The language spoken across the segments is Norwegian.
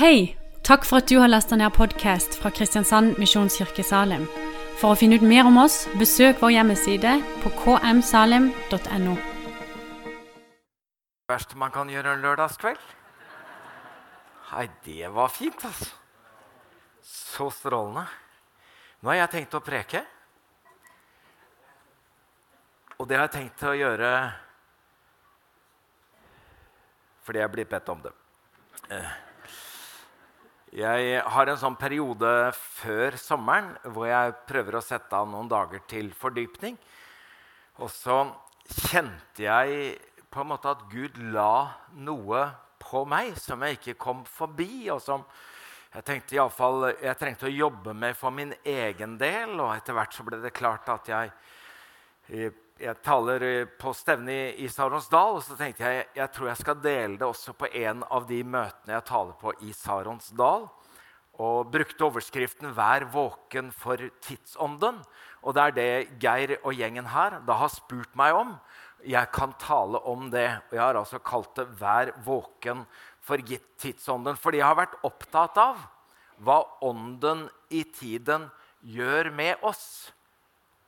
Hei! Takk for at du har lasta ned podkast fra Kristiansand Misjonskirke Salim. For å finne ut mer om oss, besøk vår hjemmeside på kmsalim.no. Det verste man kan gjøre en lørdagskveld? Nei, det var fint, altså. Så strålende. Nå har jeg tenkt å preke. Og det har jeg tenkt å gjøre fordi jeg blir bedt om det. Jeg har en sånn periode før sommeren hvor jeg prøver å sette av noen dager til fordypning. Og så kjente jeg på en måte at Gud la noe på meg som jeg ikke kom forbi, og som jeg tenkte i alle fall, jeg trengte å jobbe med for min egen del. Og etter hvert så ble det klart at jeg eh, jeg taler eh, på stevne i, i Saronsdal, og så tenkte jeg jeg tror jeg skal dele det også på en av de møtene jeg taler på i Saronsdal. Og brukte overskriften 'Vær våken for tidsånden'. Og det er det Geir og gjengen her da har spurt meg om. Jeg kan tale om det. Og jeg har altså kalt det 'Vær våken for tidsånden'. Fordi jeg har vært opptatt av hva ånden i tiden gjør med oss,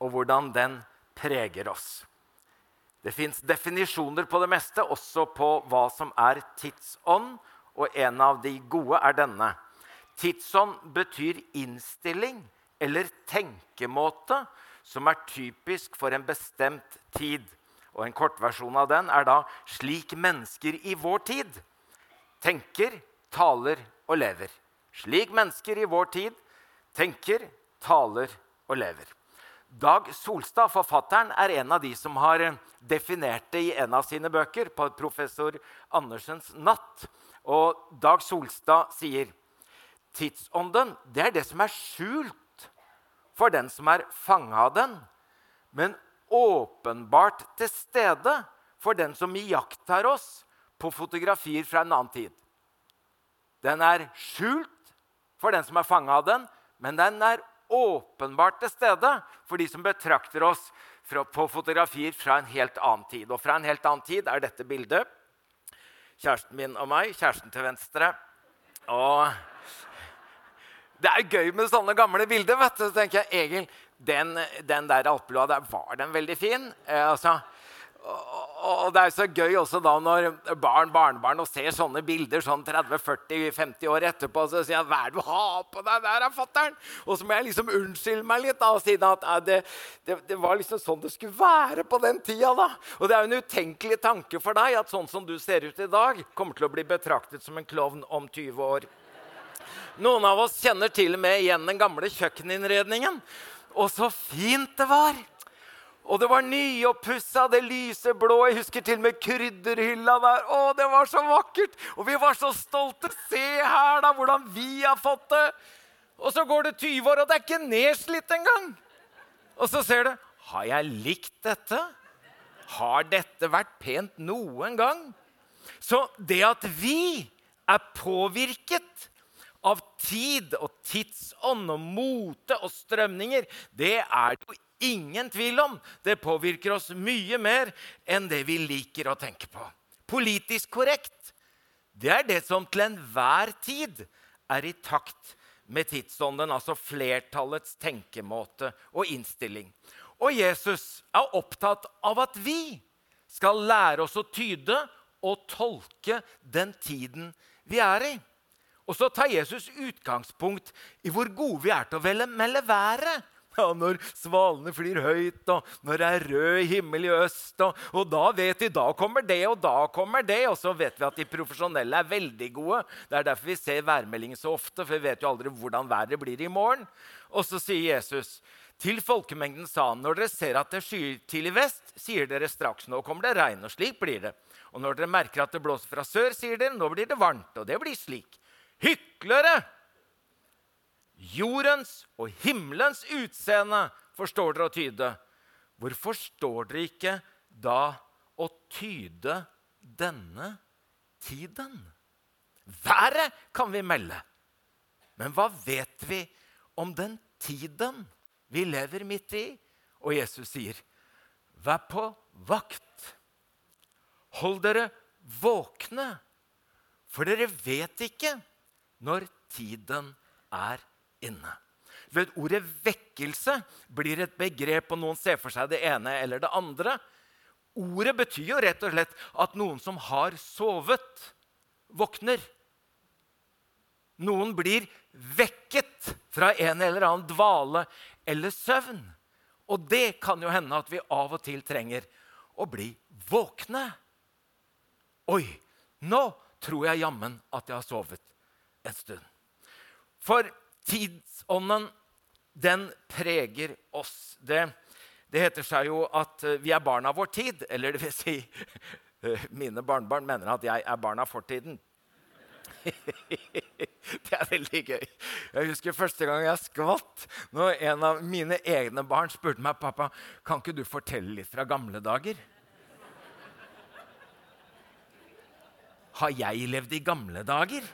og hvordan den preger oss. Det fins definisjoner på det meste, også på hva som er tidsånd. Og en av de gode er denne. Tidsånd betyr innstilling eller tenkemåte som er typisk for en bestemt tid. Og En kortversjon av den er da 'slik mennesker i vår tid' tenker, taler og lever. Slik mennesker i vår tid tenker, taler og lever. Dag Solstad, forfatteren, er en av de som har definert det i en av sine bøker, på professor Andersens 'Natt'. Og Dag Solstad sier tidsånden det er det som er skjult for den som er fanga av den, men åpenbart til stede for den som iakttar oss på fotografier fra en annen tid. Den er skjult for den som er fanga av den, men den er åpenbart til stede for de som betrakter oss på fotografier fra en helt annen tid. Og fra en helt annen tid er dette bildet. Kjæresten min og meg. Kjæresten til venstre. Og det er gøy med sånne gamle bilder. vet du. Så tenker jeg, Egil, den, den der alpelua der, var den veldig fin? Eh, altså, og, det er så gøy også da når barn barnebarn og ser sånne bilder sånn 30-40-50 år etterpå, så sier jeg 'Hva er det du har på deg der, fatter'n?' Og så må jeg liksom unnskylde meg litt da, og si at det, det, det, var liksom sånn det skulle være på den tida. da. Og det er jo en utenkelig tanke for deg at sånn som du ser ut i dag, kommer til å bli betraktet som en klovn om 20 år. Noen av oss kjenner til og med igjen den gamle kjøkkeninnredningen. Og så fint det var! Og det var nyoppussa, det lyse blå. Jeg husker til og med krydderhylla der. Å, det var så vakkert! Og vi var så stolte. Se her, da, hvordan vi har fått det! Og så går det 20 år, og det er ikke nedslitt engang! Og så ser du Har jeg likt dette? Har dette vært pent noen gang? Så det at vi er påvirket av tid og tidsånd og mote og strømninger, det er det jo ingen tvil om. Det påvirker oss mye mer enn det vi liker å tenke på. Politisk korrekt, det er det som til enhver tid er i takt med tidsånden, altså flertallets tenkemåte og innstilling. Og Jesus er opptatt av at vi skal lære oss å tyde og tolke den tiden vi er i. Og så tar Jesus utgangspunkt i hvor gode vi er til å melde været. Ja, når svalene flyr høyt, og når det er rød himmel i øst. Og, og, da vet vi da kommer det, og da kommer det. Og så vet vi at de profesjonelle er veldig gode. Det er derfor vi ser værmeldingen så ofte, for vi vet jo aldri hvordan været blir i morgen. Og så sier Jesus til folkemengden sa han, når dere ser at det skyer til i vest, sier dere straks nå kommer det regn. Og slik blir det. Og når dere merker at det blåser fra sør, sier dere nå blir det varmt. Og det blir slik. Hyklere! Jordens og himmelens utseende forstår dere å tyde. Hvorfor står dere ikke da å tyde denne tiden? Været kan vi melde. Men hva vet vi om den tiden vi lever midt i? Og Jesus sier, 'Vær på vakt. Hold dere våkne, for dere vet ikke' når tiden er inne. Ved Ordet vekkelse blir et begrep, og noen ser for seg det ene eller det andre. Ordet betyr jo rett og slett at noen som har sovet, våkner. Noen blir vekket fra en eller annen dvale eller søvn. Og det kan jo hende at vi av og til trenger å bli våkne. Oi, nå tror jeg jammen at jeg har sovet en stund. For tidsånden, den preger oss. Det, det heter seg jo at eh, vi er barn av vår tid. Eller det vil si eh, Mine barnebarn mener at jeg er barn av fortiden. det er veldig gøy. Jeg husker første gang jeg skvatt. Når en av mine egne barn spurte meg pappa, kan ikke du fortelle litt fra gamle dager. Har jeg levd i gamle dager?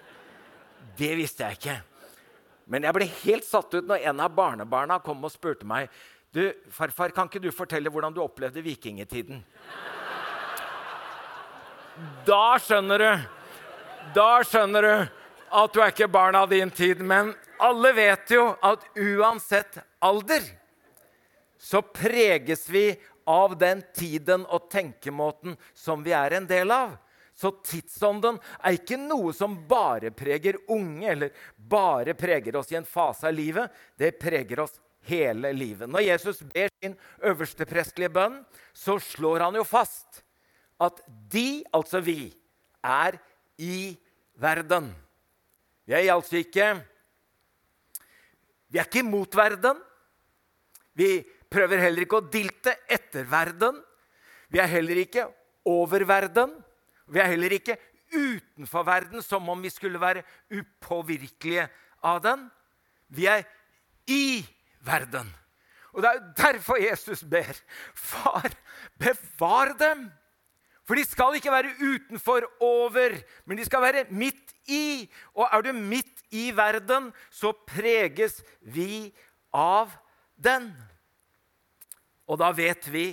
Det visste jeg ikke. Men jeg ble helt satt ut når en av barnebarna kom og spurte meg du, farfar, kan ikke du fortelle hvordan du opplevde vikingtiden? Da skjønner du Da skjønner du at du er ikke barn av din tid. Men alle vet jo at uansett alder så preges vi av den tiden og tenkemåten som vi er en del av. Så tidsånden er ikke noe som bare preger unge, eller bare preger oss i en fase av livet. Det preger oss hele livet. Når Jesus ber sin øverste prestelige bønn, så slår han jo fast at de, altså vi, er i verden. Vi er altså ikke Vi er ikke imot verden. Vi prøver heller ikke å dilte etter verden. Vi er heller ikke over verden. Vi er heller ikke utenfor verden, som om vi skulle være upåvirkelige av den. Vi er i verden. Og Det er derfor Jesus ber. Far, bevar dem! For de skal ikke være utenfor, over, men de skal være midt i. Og er du midt i verden, så preges vi av den. Og da vet vi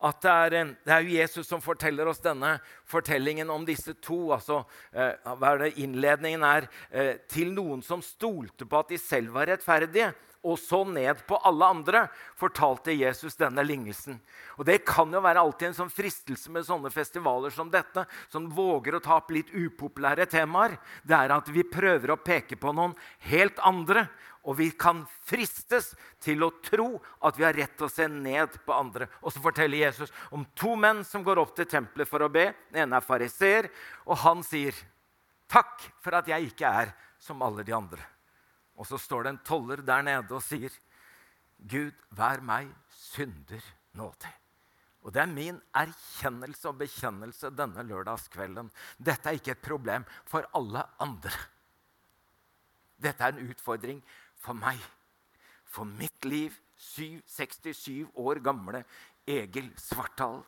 at det er, det er, Jesus som forteller oss denne fortellingen om disse to. altså eh, hva er det Innledningen er eh, til noen som stolte på at de selv var rettferdige, og så ned på alle andre, fortalte Jesus denne lignelsen. Og Det kan jo være alltid en sånn fristelse med sånne festivaler som dette, som våger å ta opp litt upopulære temaer. Det er at vi prøver å peke på noen helt andre og vi kan fristes til å tro at vi har rett til å se ned på andre. Og så forteller Jesus om to menn som går opp til tempelet for å be. Den ene er fariseer, og han sier, 'Takk for at jeg ikke er som alle de andre.' Og så står det en toller der nede og sier, 'Gud, vær meg synder nådig.' Og Det er min erkjennelse og bekjennelse denne lørdagskvelden. Dette er ikke et problem for alle andre. Dette er en utfordring for meg, for mitt liv, 67 år gamle Egil Svartdal,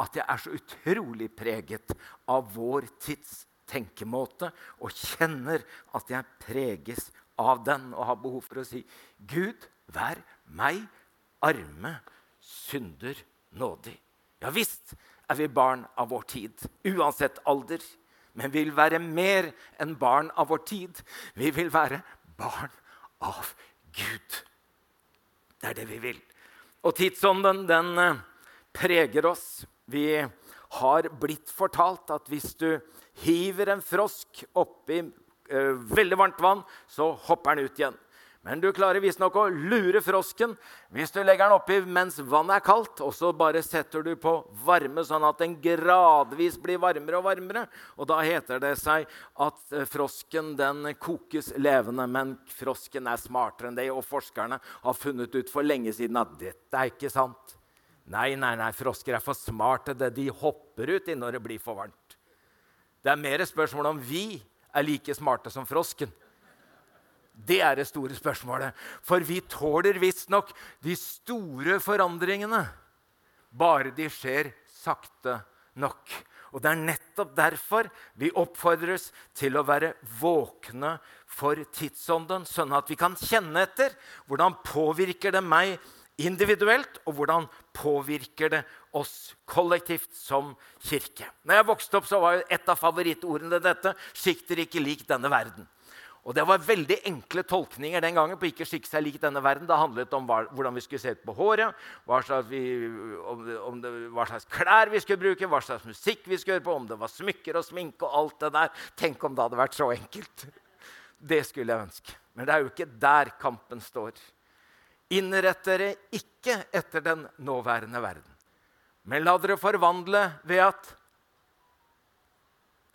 at jeg er så utrolig preget av vår tids tenkemåte og kjenner at jeg preges av den og har behov for å si Gud, vær meg arme synder nådig. Ja visst er vi barn av vår tid, uansett alder. Men vi vil være mer enn barn av vår tid. Vi vil være barn av Gud. Det er det vi vil. Og tidsånden, den eh, preger oss. Vi har blitt fortalt at hvis du hiver en frosk oppi uh, veldig varmt vann, så hopper den ut igjen. Men du klarer visstnok å lure frosken hvis du legger den oppi mens vannet er kaldt, og så bare setter du på varme, sånn at den gradvis blir varmere og varmere. Og da heter det seg at eh, frosken den kokes levende, men frosken er smartere enn det, og forskerne har funnet ut for lenge siden at dette er ikke sant. Nei, nei, nei, frosker er for smarte. De hopper ut når det blir for varmt. Det er mer spørsmål om vi er like smarte som frosken. Det er det store spørsmålet. For vi tåler visstnok de store forandringene, bare de skjer sakte nok. Og Det er nettopp derfor vi oppfordres til å være våkne for tidsånden, sånn at vi kan kjenne etter hvordan påvirker det meg individuelt, og hvordan påvirker det oss kollektivt som kirke. Når jeg vokste opp, så var et av favorittordene dette 'Sikt ikke lik denne verden'. Og Det var veldig enkle tolkninger den gangen på ikke skikke seg lik denne verden. Det handlet om hva, hvordan vi skulle se ut på håret, hva slags, vi, om om det, hva slags, klær vi skulle bruke, hva slags musikk vi skulle høre på, om det var smykker og sminke og alt det der. Tenk om det hadde vært så enkelt. Det skulle jeg ønske. Men det er jo ikke der kampen står. Innrett dere ikke etter den nåværende verden, men la dere forvandle ved at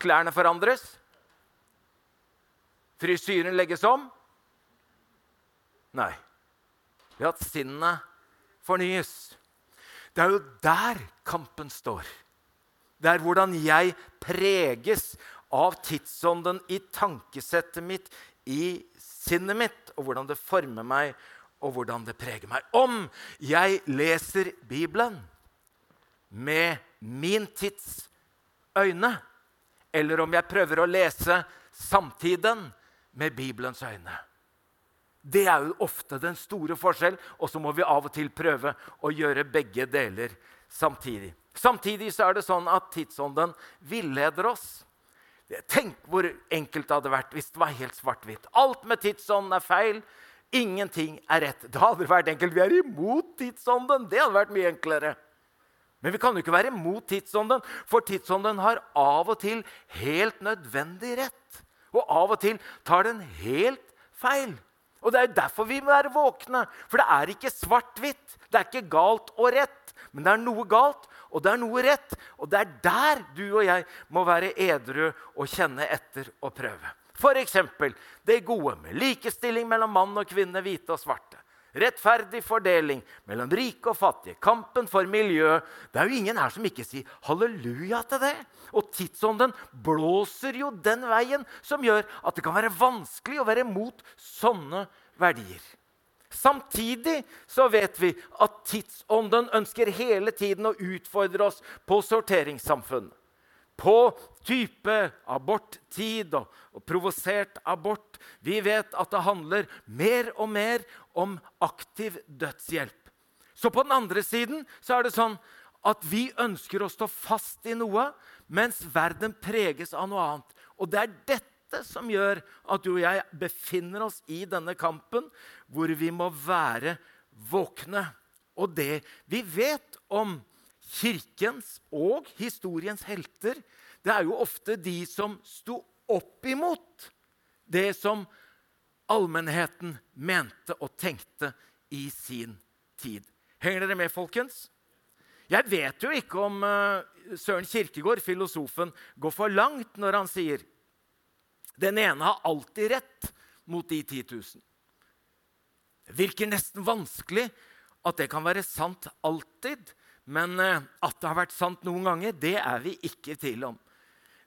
klærne forandres Frisyren legges om? Nei. Ved at sinnet fornyes. Det er jo der kampen står. Det er hvordan jeg preges av tidsånden i tankesettet mitt, i sinnet mitt, og hvordan det former meg, og hvordan det preger meg. Om jeg leser Bibelen med min tids øyne, eller om jeg prøver å lese samtiden med Bibelens øyne. Det er jo ofte den store forskjell, og så må vi av og til prøve å gjøre begge deler samtidig. Samtidig så er det sånn at tidsånden villeder oss. Tenk hvor enkelt det hadde vært hvis det var helt svart-hvitt. Alt med tidsånden er feil. Ingenting er rett. Det hadde vært enkelt. Vi er imot tidsånden. Det hadde vært mye enklere. Men vi kan jo ikke være imot tidsånden, for tidsånden har av og til helt nødvendig rett. Og av og til tar den helt feil. Og Det er derfor vi må være våkne. For det er ikke svart-hvitt. Det er ikke galt og rett. Men det er noe galt, og det er noe rett. Og det er der du og jeg må være edru og kjenne etter og prøve. F.eks. det gode med likestilling mellom mann og kvinne, hvite og svarte. Rettferdig fordeling mellom rike og fattige. Kampen for miljø. Det er jo ingen her som ikke sier halleluja til det. Og tidsånden blåser jo den veien som gjør at det kan være vanskelig å være mot sånne verdier. Samtidig så vet vi at tidsånden ønsker hele tiden å utfordre oss på sorteringssamfunnet på type aborttid og, og, provosert abort. Vi vet at det handler mer og mer om aktiv dødshjelp. Så på den andre siden så er det sånn at vi ønsker å stå fast i noe, mens verden preges av noe annet. Og det er dette som gjør at du og jeg befinner oss i denne kampen, hvor vi må være våkne. Og det vi vet om kirkens og historiens helter, det er jo ofte de som sto opp imot det som allmennheten mente og tenkte i sin tid. Henger dere med, folkens? Jeg vet jo ikke om uh, Søren Kirkegård, filosofen, går for langt når han sier den ene har alltid rett mot de 10 000. Det virker nesten vanskelig at det kan være sant alltid. Men eh, at det har vært sant noen ganger, det er vi ikke i tvil om.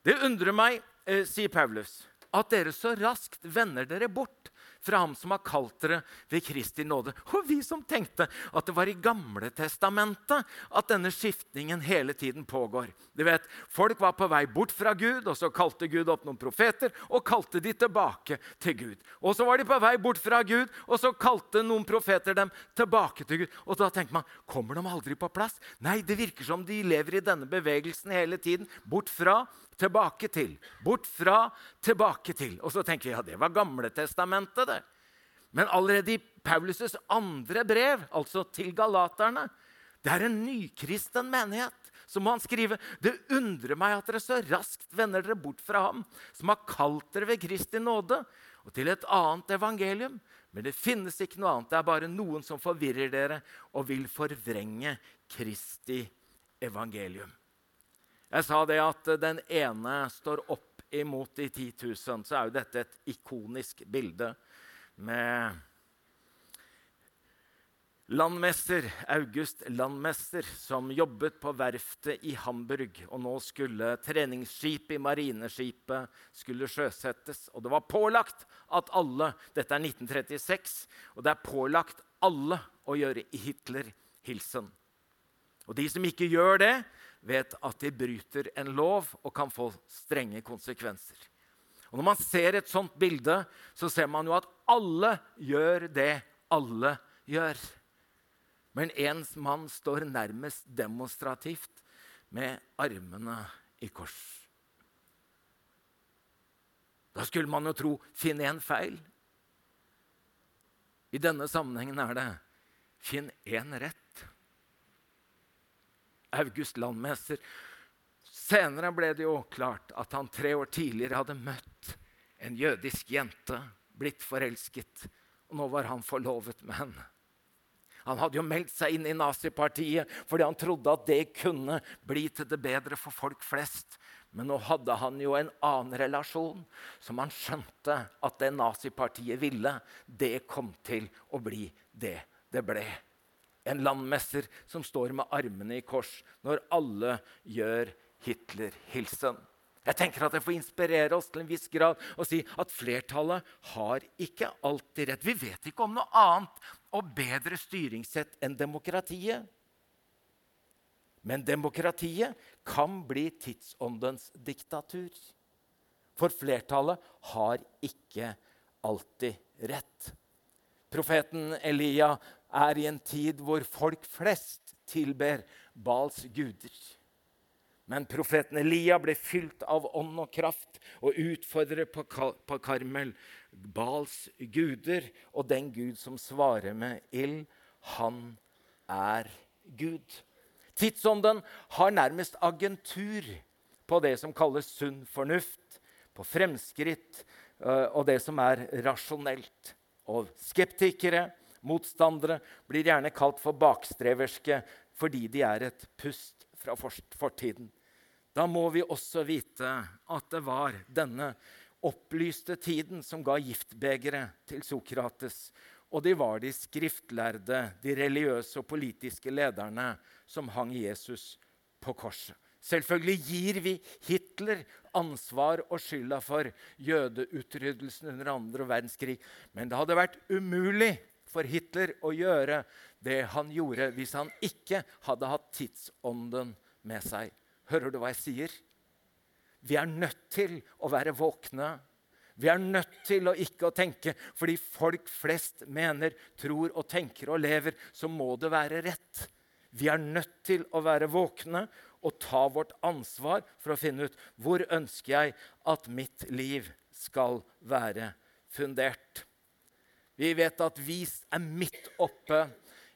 Det undrer meg, eh, sier Paulus, at dere så raskt vender dere bort fra ham som har kalt dere ved Kristi nåde. Og vi som tenkte at det var i Gamle testamentet at denne skiftningen hele tiden pågår. Du vet, Folk var på vei bort fra Gud, og så kalte Gud opp noen profeter og kalte de tilbake til Gud. Og så var de på vei bort fra Gud, og så kalte noen profeter dem tilbake til Gud. Og da tenker man kommer de aldri på plass? Nei, det virker som de lever i denne bevegelsen hele tiden. Bort fra tilbake til. Bort fra, tilbake til. Og så tenker vi ja, det var Gamletestamentet, det. Men allerede i Paulus' andre brev, altså til galaterne, det er en nykristen menighet. Så må han skrive det undrer meg at dere så raskt vender dere bort fra ham, som har kalt dere ved Kristi nåde, og til et annet evangelium. Men det finnes ikke noe annet. Det er bare noen som forvirrer dere og vil forvrenge Kristi evangelium. Jeg sa det at den ene står opp imot de 10 000. Så er jo dette et ikonisk bilde med landmester August Landmester, som jobbet på verftet i Hamburg. Og nå skulle treningsskipet i marineskipet skulle sjøsettes. Og det var pålagt at alle Dette er 1936, og det er pålagt alle å gjøre Hitler-hilsen. Og de som ikke gjør det, vet at de bryter en lov og kan få strenge konsekvenser. Og Når man ser et sånt bilde, så ser man jo at alle gjør det alle gjør. Men en mann står nærmest demonstrativt med armene i kors. Da skulle man jo tro finn én feil. I denne sammenhengen er det finn én rett. August Landmester. Senere ble det jo klart at han tre år tidligere hadde møtt en jødisk jente, blitt forelsket, og nå var han forlovet med henne. Han hadde jo meldt seg inn i nazipartiet fordi han trodde at det kunne bli til det bedre for folk flest. Men nå hadde han jo en annen relasjon som han skjønte at det nazipartiet ville, det kom til å bli det det ble. En landmesser som står med armene i kors når alle gjør Hitler-hilsen. Jeg tenker at det får inspirere oss til en viss grad og si at flertallet har ikke alltid rett. Vi vet ikke om noe annet og bedre styringssett enn demokratiet. Men demokratiet kan bli tidsåndens diktatur. For flertallet har ikke alltid rett. Profeten Elia er i en tid hvor folk flest tilber Bals guder. Men profeten Elia ble fylt av ånd og kraft og utfordrer på, på Karmel Bals guder. Og den Gud som svarer med ild, han er Gud. Tidsånden har nærmest agentur på det som kalles sunn fornuft, på fremskritt øh, og det som er rasjonelt. Og skeptikere, motstandere, blir gjerne kalt for bakstreverske fordi de er et pust fra fortiden. Da må vi også vite at det var denne opplyste tiden som ga giftbegeret til Sokrates. Og de var de skriftlærde, de religiøse og politiske lederne som hang Jesus på korset. Selvfølgelig gir vi Hitler ansvar og skylda for jødeutryddelsen under andre verdenskrig. Men det hadde vært umulig for Hitler å gjøre det han gjorde, hvis han ikke hadde hatt tidsånden med seg. Hører du hva jeg sier? Vi er nødt til å være våkne. Vi er nødt til å ikke å tenke fordi folk flest mener, tror og tenker og lever, så må det være rett. Vi er nødt til å være våkne og ta vårt ansvar for å finne ut hvor ønsker jeg at mitt liv skal være fundert. Vi vet at vi er midt oppe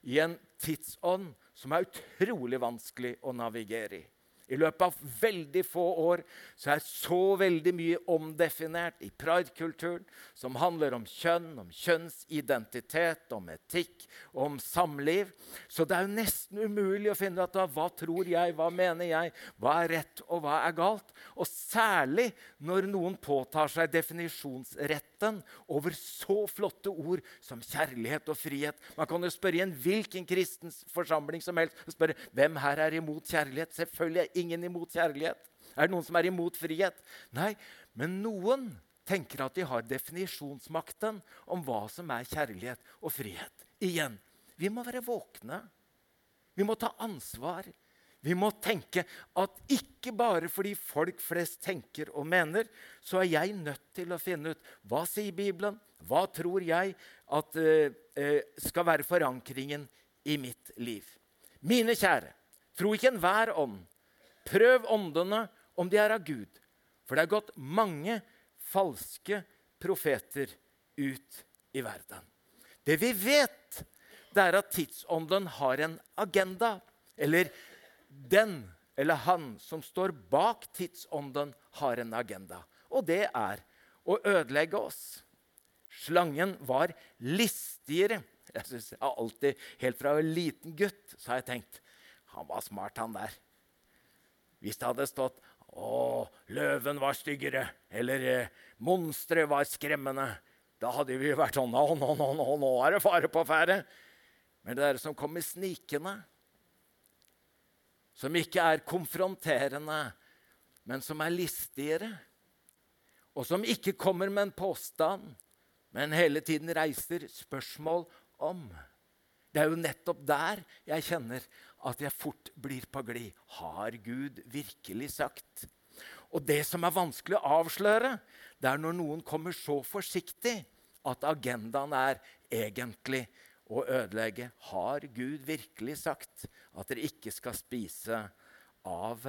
i en tidsånd som er utrolig vanskelig å navigere i. I løpet av veldig få år så er så veldig mye omdefinert i pride-kulturen, som handler om kjønn, om kjønnsidentitet, om etikk om samliv. Så det er jo nesten umulig å finne ut av hva tror jeg, hva mener jeg, hva er rett og hva er galt. Og særlig når noen påtar seg definisjonsretten over så flotte ord som kjærlighet og frihet. Man kan jo spørre i en hvilken kristens forsamling som helst og spørre, hvem her er imot kjærlighet. Selvfølgelig er ingen imot kjærlighet. Er det noen som er imot frihet? Nei, men noen tenker at de har definisjonsmakten om hva som er kjærlighet og frihet. Igjen, vi må være våkne. Vi må ta ansvar. Vi må tenke at ikke bare fordi folk flest tenker og mener, så er jeg nødt til å finne ut hva sier Bibelen, hva tror jeg at uh, skal være forankringen i mitt liv. Mine kjære, tro ikke enhver ånd Prøv åndene om de er av Gud. For det er gått mange falske profeter ut i verden. Det vi vet, det er at tidsånden har en agenda. Eller den eller han som står bak tidsånden, har en agenda. Og det er å ødelegge oss. Slangen var listigere. Jeg synes jeg alltid, Helt fra en liten gutt så har jeg tenkt han var smart, han der. Hvis det hadde stått 'Å, løven var styggere', eller eh, 'Monsteret var skremmende', da hadde vi vært sånn 'Nå, nå, nå, nå, nå er det fare på ferde'. Men det er det som kommer snikende, som ikke er konfronterende, men som er listigere, og som ikke kommer med en påstand, men hele tiden reiser spørsmål om. Det er jo nettopp der jeg kjenner at jeg fort blir på glid. Har Gud virkelig sagt? Og det som er vanskelig å avsløre, det er når noen kommer så forsiktig at agendaen er egentlig å ødelegge. Har Gud virkelig sagt at dere ikke skal spise av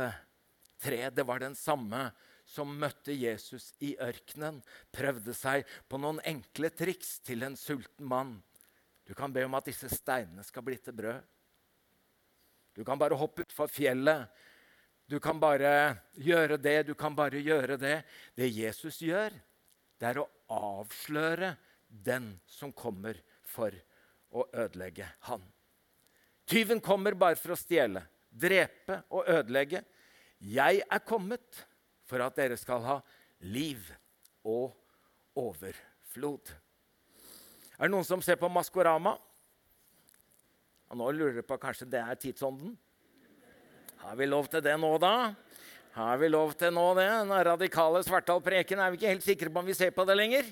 tre? Det var den samme som møtte Jesus i ørkenen, prøvde seg på noen enkle triks til en sulten mann. Du kan be om at disse steinene skal bli til brød. Du kan bare hoppe utfor fjellet. Du kan bare gjøre det, du kan bare gjøre det. Det Jesus gjør, det er å avsløre den som kommer for å ødelegge han. Tyven kommer bare for å stjele, drepe og ødelegge. Jeg er kommet for at dere skal ha liv og overflod. Er det noen som ser på Maskorama? Og nå lurer dere på kanskje det er tidsånden? Har vi lov til det nå, da? Har vi lov til nå det? Den radikale Svartdal-preken er vi ikke helt sikre på om vi ser på det lenger.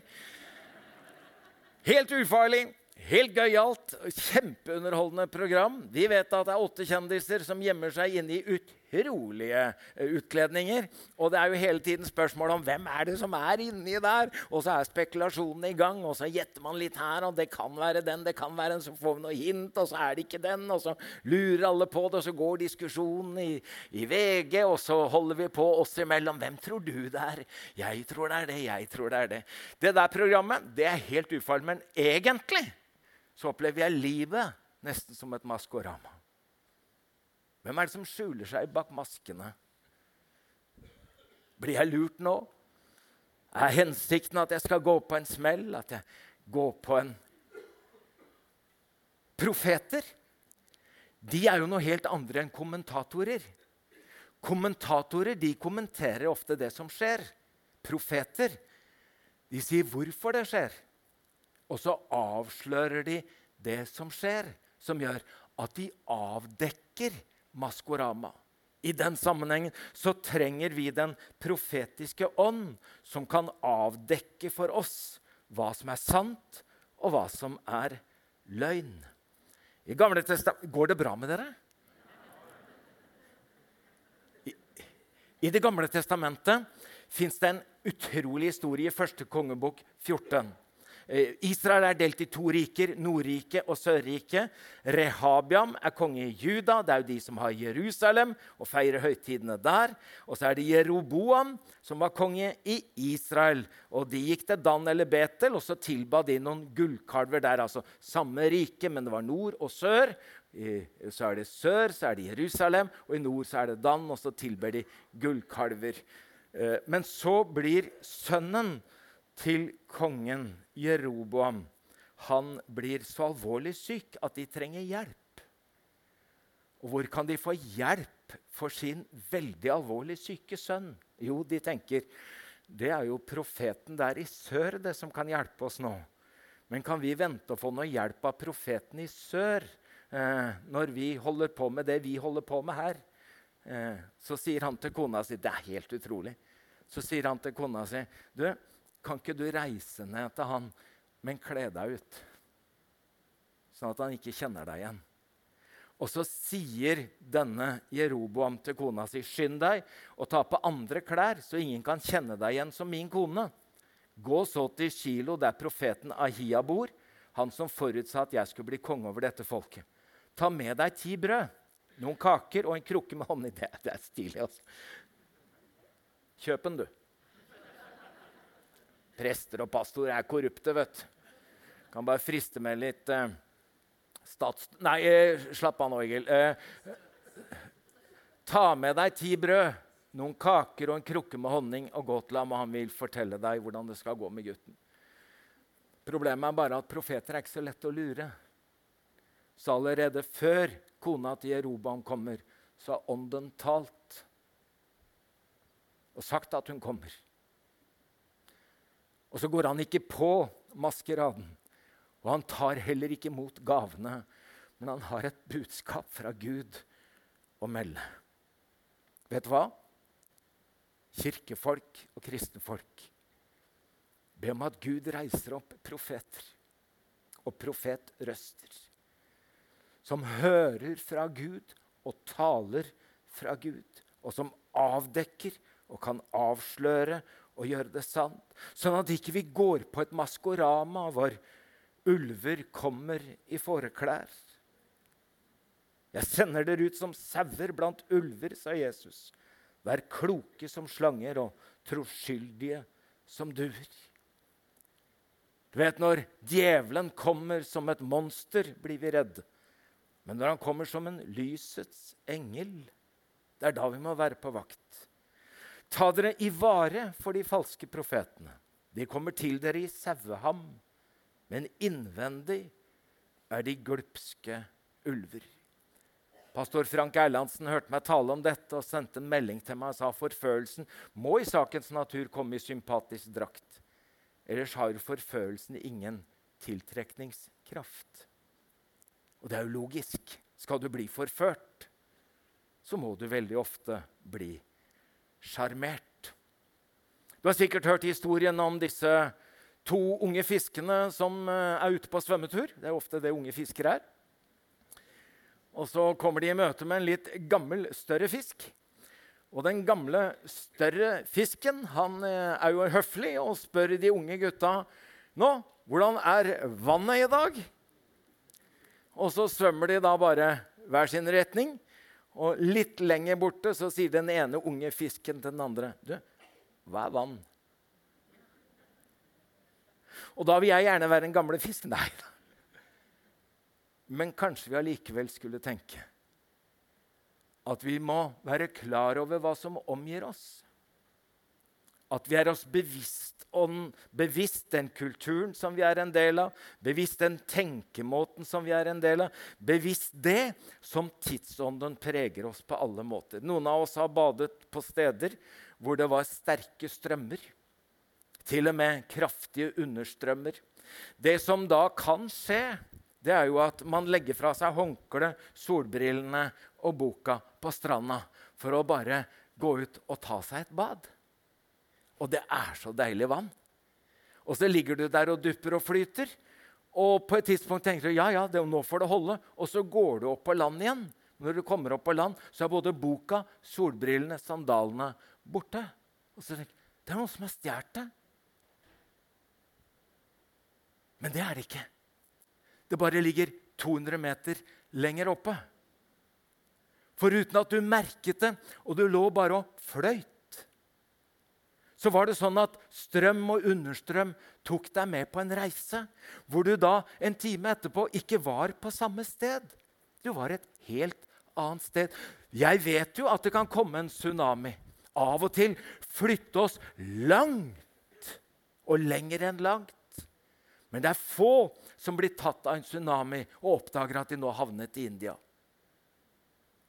Helt ufarlig. Helt gøyalt, kjempeunderholdende program. Vi vet at det er åtte kjendiser som gjemmer seg inne i utrolige eh, utkledninger. Og det er jo hele tiden spørsmål om hvem er det som er inni der. Og så er spekulasjonene i gang, og så gjetter man litt her, og det kan være den, det kan være den, så får vi noe hint, og så er det ikke den, og så lurer alle på det, og så går diskusjonen i, i VG, og så holder vi på oss imellom. Hvem tror du det er? Jeg tror det er det, jeg tror det er det. Det der programmet det er helt ufarlig, men egentlig så opplever jeg livet nesten som et maskorama. Hvem er det som skjuler seg bak maskene? Blir jeg lurt nå? Er hensikten at jeg skal gå på en smell, at jeg går på en Profeter de er jo noe helt andre enn kommentatorer. Kommentatorer de kommenterer ofte det som skjer. Profeter de sier hvorfor det skjer. Og så avslører de det som skjer, som gjør at de avdekker Maskorama. I den sammenhengen så trenger vi den profetiske ånd, som kan avdekke for oss hva som er sant, og hva som er løgn. I Gamle Går det bra med dere? I, I Det gamle testamentet fins det en utrolig historie i første kongebok 14. Eh, Israel er delt i to riker, Nordriket og Sørriket. Rehabiam er konge i Juda. Det er jo de som har Jerusalem og feirer høytidene der. Og så er det Jeroboam, som var konge i Israel. Og De gikk til Dan eller Betel, og så tilba de noen gullkalver der. Altså samme rike, men det var nord og sør. I, så er det sør, så er det Jerusalem, og i nord så er det Dan, og så tilber de gullkalver. Eh, men så blir sønnen til kongen Jeroboam. Han blir så alvorlig syk at de trenger hjelp. Og hvor kan de få hjelp for sin veldig alvorlig syke sønn? Jo, de tenker det er jo profeten der i sør det som kan hjelpe oss nå. Men kan vi vente å få noe hjelp av profeten i sør eh, når vi holder på med det vi holder på med her? Eh, så sier han til kona si Det er helt utrolig. Så sier han til kona si du, kan ikke du reise ned til han, men kle deg ut? Sånn at han ikke kjenner deg igjen. Og så sier denne Jeroboam til kona si, skynd deg og ta på andre klær, så ingen kan kjenne deg igjen som min kone. Gå så til Kilo, der profeten Ahia bor, han som forutsa at jeg skulle bli konge over dette folket. Ta med deg ti brød, noen kaker og en krukke med honning. Det, det er stilig, altså. Kjøp den, du. Prester og pastorer er korrupte, vet du. Kan bare friste med litt eh, stats... Nei, eh, slapp av nå, Egil. Eh, ta med deg ti brød, noen kaker og en krukke med honning, og gå til ham, og han vil fortelle deg hvordan det skal gå med gutten. Problemet er bare at profeter er ikke så lett å lure. Så allerede før kona til Jerobam kommer, så har ånden talt og sagt at hun kommer. Og så går han ikke på maskeraden. Og han tar heller ikke imot gavene, men han har et budskap fra Gud å melde. Vet du hva? Kirkefolk og kristne folk be om at Gud reiser opp profeter og profetrøster som hører fra Gud og taler fra Gud, og som avdekker og kan avsløre og gjøre det sant. Sånn at ikke vi går på et maskorama hvor ulver kommer i fåreklær. Jeg sender dere ut som sauer blant ulver, sa Jesus. Vær kloke som slanger og troskyldige som duer. Du vet når djevelen kommer som et monster, blir vi redd. Men når han kommer som en lysets engel, det er da vi må være på vakt. Ta dere i vare for de falske profetene. De kommer til dere i saueham, men innvendig er de glupske ulver. Pastor Frank Erlandsen hørte meg tale om dette og sendte en melding til meg og sa forførelsen må i sakens natur komme i sympatisk drakt. Ellers har forførelsen ingen tiltrekningskraft. Og det er jo logisk. Skal du bli forført, så må du veldig ofte bli sjarmert. Du har sikkert hørt historien om disse to unge fiskene som eh, er ute på svømmetur. Det er ofte det unge fiskere er. Og så kommer de i møte med en litt gammel, større fisk. Og den gamle, større fisken han eh, er jo høflig og spør de unge gutta nå, hvordan er vannet i dag. Og så svømmer de da bare hver sin retning. Og litt lenger borte så sier den ene unge fisken til den andre Du, hva er vann? Og da vil jeg gjerne være den gamle fisken. Nei da. Men kanskje vi allikevel skulle tenke at vi må være klar over hva som omgir oss. At vi er oss bevisst, om, bevisst den kulturen som vi er en del av, bevisst den tenkemåten som vi er en del av, bevisst det som tidsånden preger oss på alle måter. Noen av oss har badet på steder hvor det var sterke strømmer. Til og med kraftige understrømmer. Det som da kan skje, det er jo at man legger fra seg håndkleet, solbrillene og boka på stranda for å bare gå ut og ta seg et bad. Og det er så deilig vann. Og så ligger du der og dupper og flyter. Og på et tidspunkt tenker du ja, ja, det, nå får det holde. Og så går du opp på land igjen. Når du kommer opp på land, så er både boka, solbrillene, sandalene borte. Og så tenker du det er noen som har stjålet det. Men det er det ikke. Det bare ligger 200 meter lenger oppe. For uten at du merket det, og du lå bare og fløyt, så var det sånn at strøm og understrøm tok deg med på en reise hvor du da en time etterpå ikke var på samme sted. Du var et helt annet sted. Jeg vet jo at det kan komme en tsunami. Av og til flytte oss langt og lenger enn langt. Men det er få som blir tatt av en tsunami og oppdager at de nå havnet i India.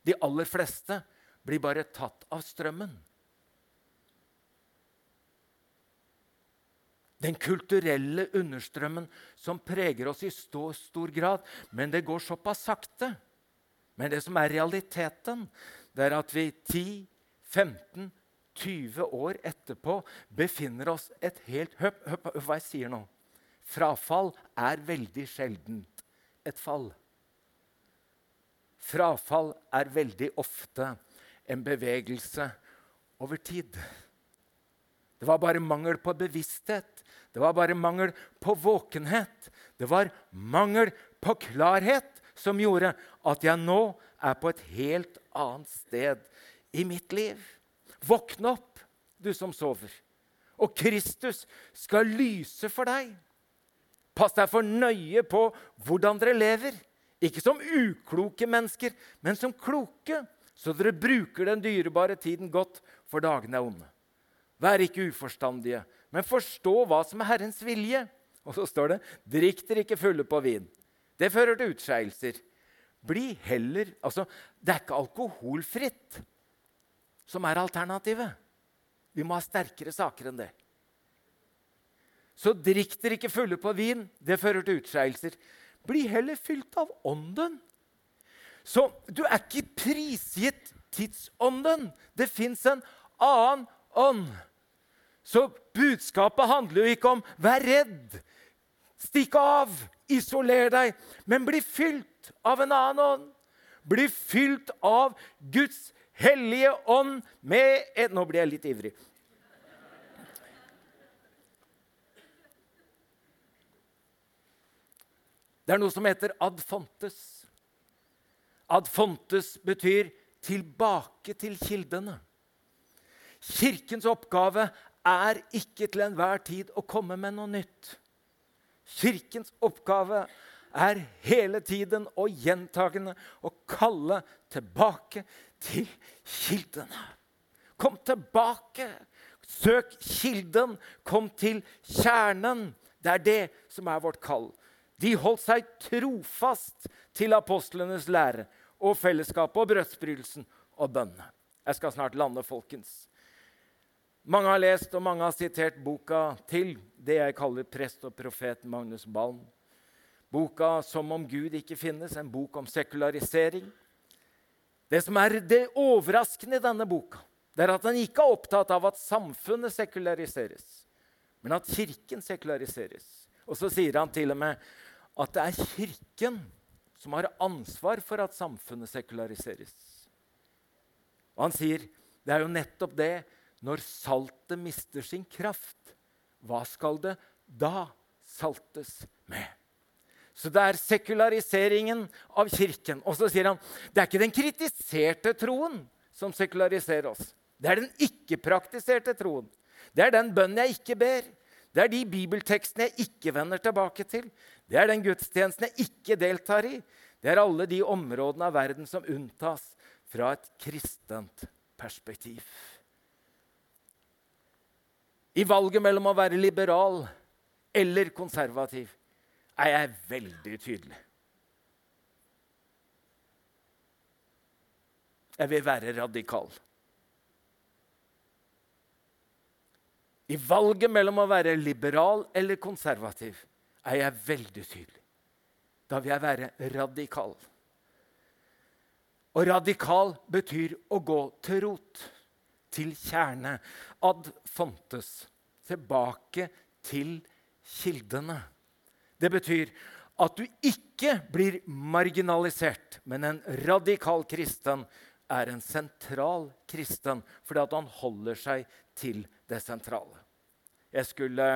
De aller fleste blir bare tatt av strømmen. Den kulturelle understrømmen som preger oss i stor, stor grad. Men det går såpass sakte. Men det som er realiteten, det er at vi 10-15 20 år etterpå befinner oss et helt hør hva jeg sier nå. Frafall er veldig sjelden et fall. Frafall er veldig ofte en bevegelse over tid. Det var bare mangel på bevissthet. Det var bare mangel på våkenhet. Det var mangel på klarhet som gjorde at jeg nå er på et helt annet sted i mitt liv. Våkne opp, du som sover, og Kristus skal lyse for deg. Pass deg for nøye på hvordan dere lever. Ikke som ukloke mennesker, men som kloke, så dere bruker den dyrebare tiden godt, for dagene er onde. Vær ikke uforstandige, men forstå hva som er Herrens vilje. Og så står det drikk dere ikke fulle på vin. Det fører til utskeielser. Bli heller Altså, det er ikke alkoholfritt som er alternativet. Vi må ha sterkere saker enn det. Så drikk dere ikke fulle på vin. Det fører til utskeielser. Bli heller fylt av Ånden. Så du er ikke prisgitt tidsånden. Det fins en annen ånd. Så budskapet handler jo ikke om 'vær redd', 'stikk av', 'isoler deg', men bli fylt av en annen ånd. Bli fylt av Guds hellige ånd med et Nå blir jeg litt ivrig. Det er noe som heter ad fontes. Ad fontes betyr tilbake til kildene. Kirkens oppgave er ikke til enhver tid å komme med noe nytt. Kirkens oppgave er hele tiden og gjentagende å kalle tilbake til kildene. Kom tilbake! Søk kilden. Kom til kjernen. Det er det som er vårt kall. De holdt seg trofast til apostlenes lære og fellesskapet og brødsbrytelsen og bønnene. Jeg skal snart lande, folkens. Mange har lest og mange har sitert boka til det jeg kaller prest og profet Magnus Balm. Boka 'Som om Gud ikke finnes', en bok om sekularisering. Det som er det overraskende i denne boka, det er at han ikke er opptatt av at samfunnet sekulariseres, men at Kirken sekulariseres. Og så sier han til og med at det er Kirken som har ansvar for at samfunnet sekulariseres. Og han sier det er jo nettopp det når saltet mister sin kraft. Hva skal det da saltes med? Så det er sekulariseringen av Kirken. Og så sier han det er ikke den kritiserte troen som sekulariserer oss. Det er den ikke-praktiserte troen. Det er den bønnen jeg ikke ber. Det er de bibeltekstene jeg ikke vender tilbake til. Det er den gudstjenesten jeg ikke deltar i. Det er alle de områdene av verden som unntas fra et kristent perspektiv. I valget mellom å være liberal eller konservativ er jeg veldig tydelig. Jeg vil være radikal. I valget mellom å være liberal eller konservativ er jeg veldig tydelig. Da vil jeg være radikal. Og radikal betyr å gå til rot, til kjerne. Ad fontes. Tilbake til kildene. Det betyr at du ikke blir marginalisert, men en radikal kristen er en sentral kristen fordi at han holder seg til det sentrale. Jeg skulle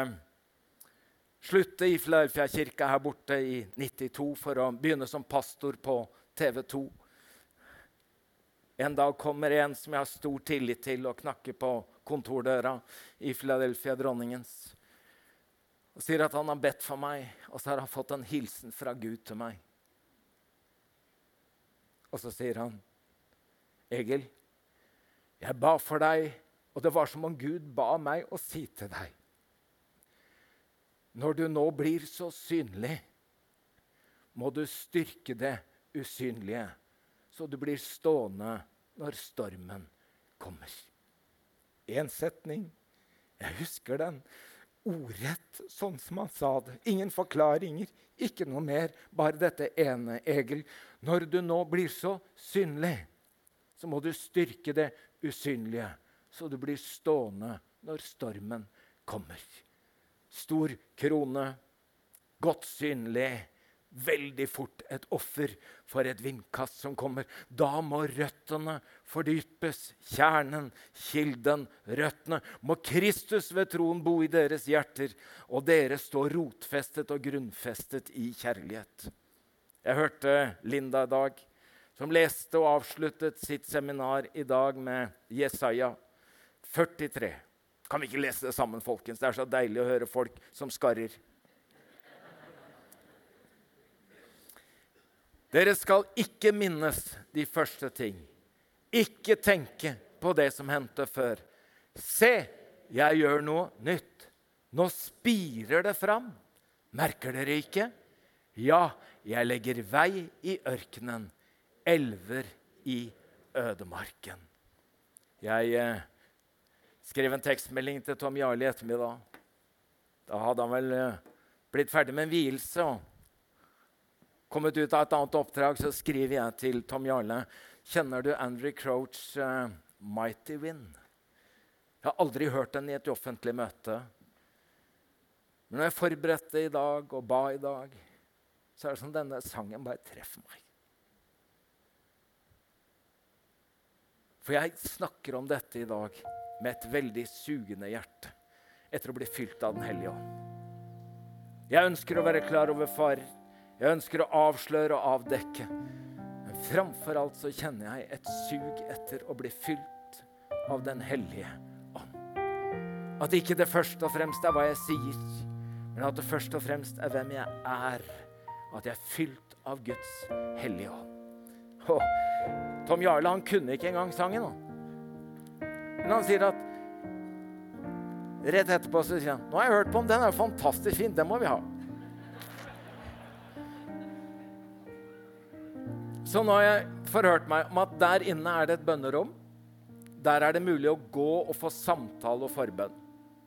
slutte i Filadelfia-kirka her borte i 92 for å begynne som pastor på TV 2. En dag kommer en som jeg har stor tillit til, og knakker på kontordøra i Philadelphia Dronningens. Og sier at han har bedt for meg, og så har han fått en hilsen fra Gud til meg. Og så sier han, 'Egil, jeg ba for deg, og det var som om Gud ba meg å si til deg' Når du nå blir så synlig, må du styrke det usynlige, så du blir stående når stormen kommer. Én setning. Jeg husker den ordrett, sånn som han sa det. Ingen forklaringer, ikke noe mer. Bare dette ene, Egil. Når du nå blir så synlig, så må du styrke det usynlige, så du blir stående når stormen kommer stor krone, godt synlig, veldig fort et offer for et vindkast som kommer. Da må røttene fordypes. Kjernen, kilden, røttene. Må Kristus ved troen bo i deres hjerter, og dere stå rotfestet og grunnfestet i kjærlighet. Jeg hørte Linda i dag, som leste og avsluttet sitt seminar i dag med Jesaja 43. Kan vi ikke lese det sammen, folkens? Det er så deilig å høre folk som skarrer. Dere skal ikke minnes de første ting. Ikke tenke på det som hendte før. Se, jeg gjør noe nytt. Nå spirer det fram. Merker dere ikke? Ja, jeg legger vei i ørkenen, elver i ødemarken. Jeg eh, skrev en tekstmelding til Tom Jarle i ettermiddag. Da hadde han vel eh, blitt ferdig med en vielse og kommet ut av et annet oppdrag. Så skriver jeg til Tom Jarle Kjenner du Andrew Crouch' uh, 'Mighty Wind'? Jeg har aldri hørt den i et offentlig møte. Men når jeg forberedte i dag og ba i dag, så er det som denne sangen bare treffer meg. For jeg snakker om dette i dag med et veldig sugende hjerte etter å bli fylt av Den hellige ånd. Jeg ønsker å være klar over farer. Jeg ønsker å avsløre og avdekke. Men framfor alt så kjenner jeg et sug etter å bli fylt av Den hellige ånd. At ikke det først og fremst er hva jeg sier, men at det først og fremst er hvem jeg er. At jeg er fylt av Guds hellige ånd. Oh, Tom Jarle han kunne ikke engang sangen. Men han sier at Rett etterpå så sier han nå har jeg hørt på den, den er fantastisk fin, den må vi ha. Så nå har jeg forhørt meg om at der inne er det et bønnerom. Der er det mulig å gå og få samtale og forbønn.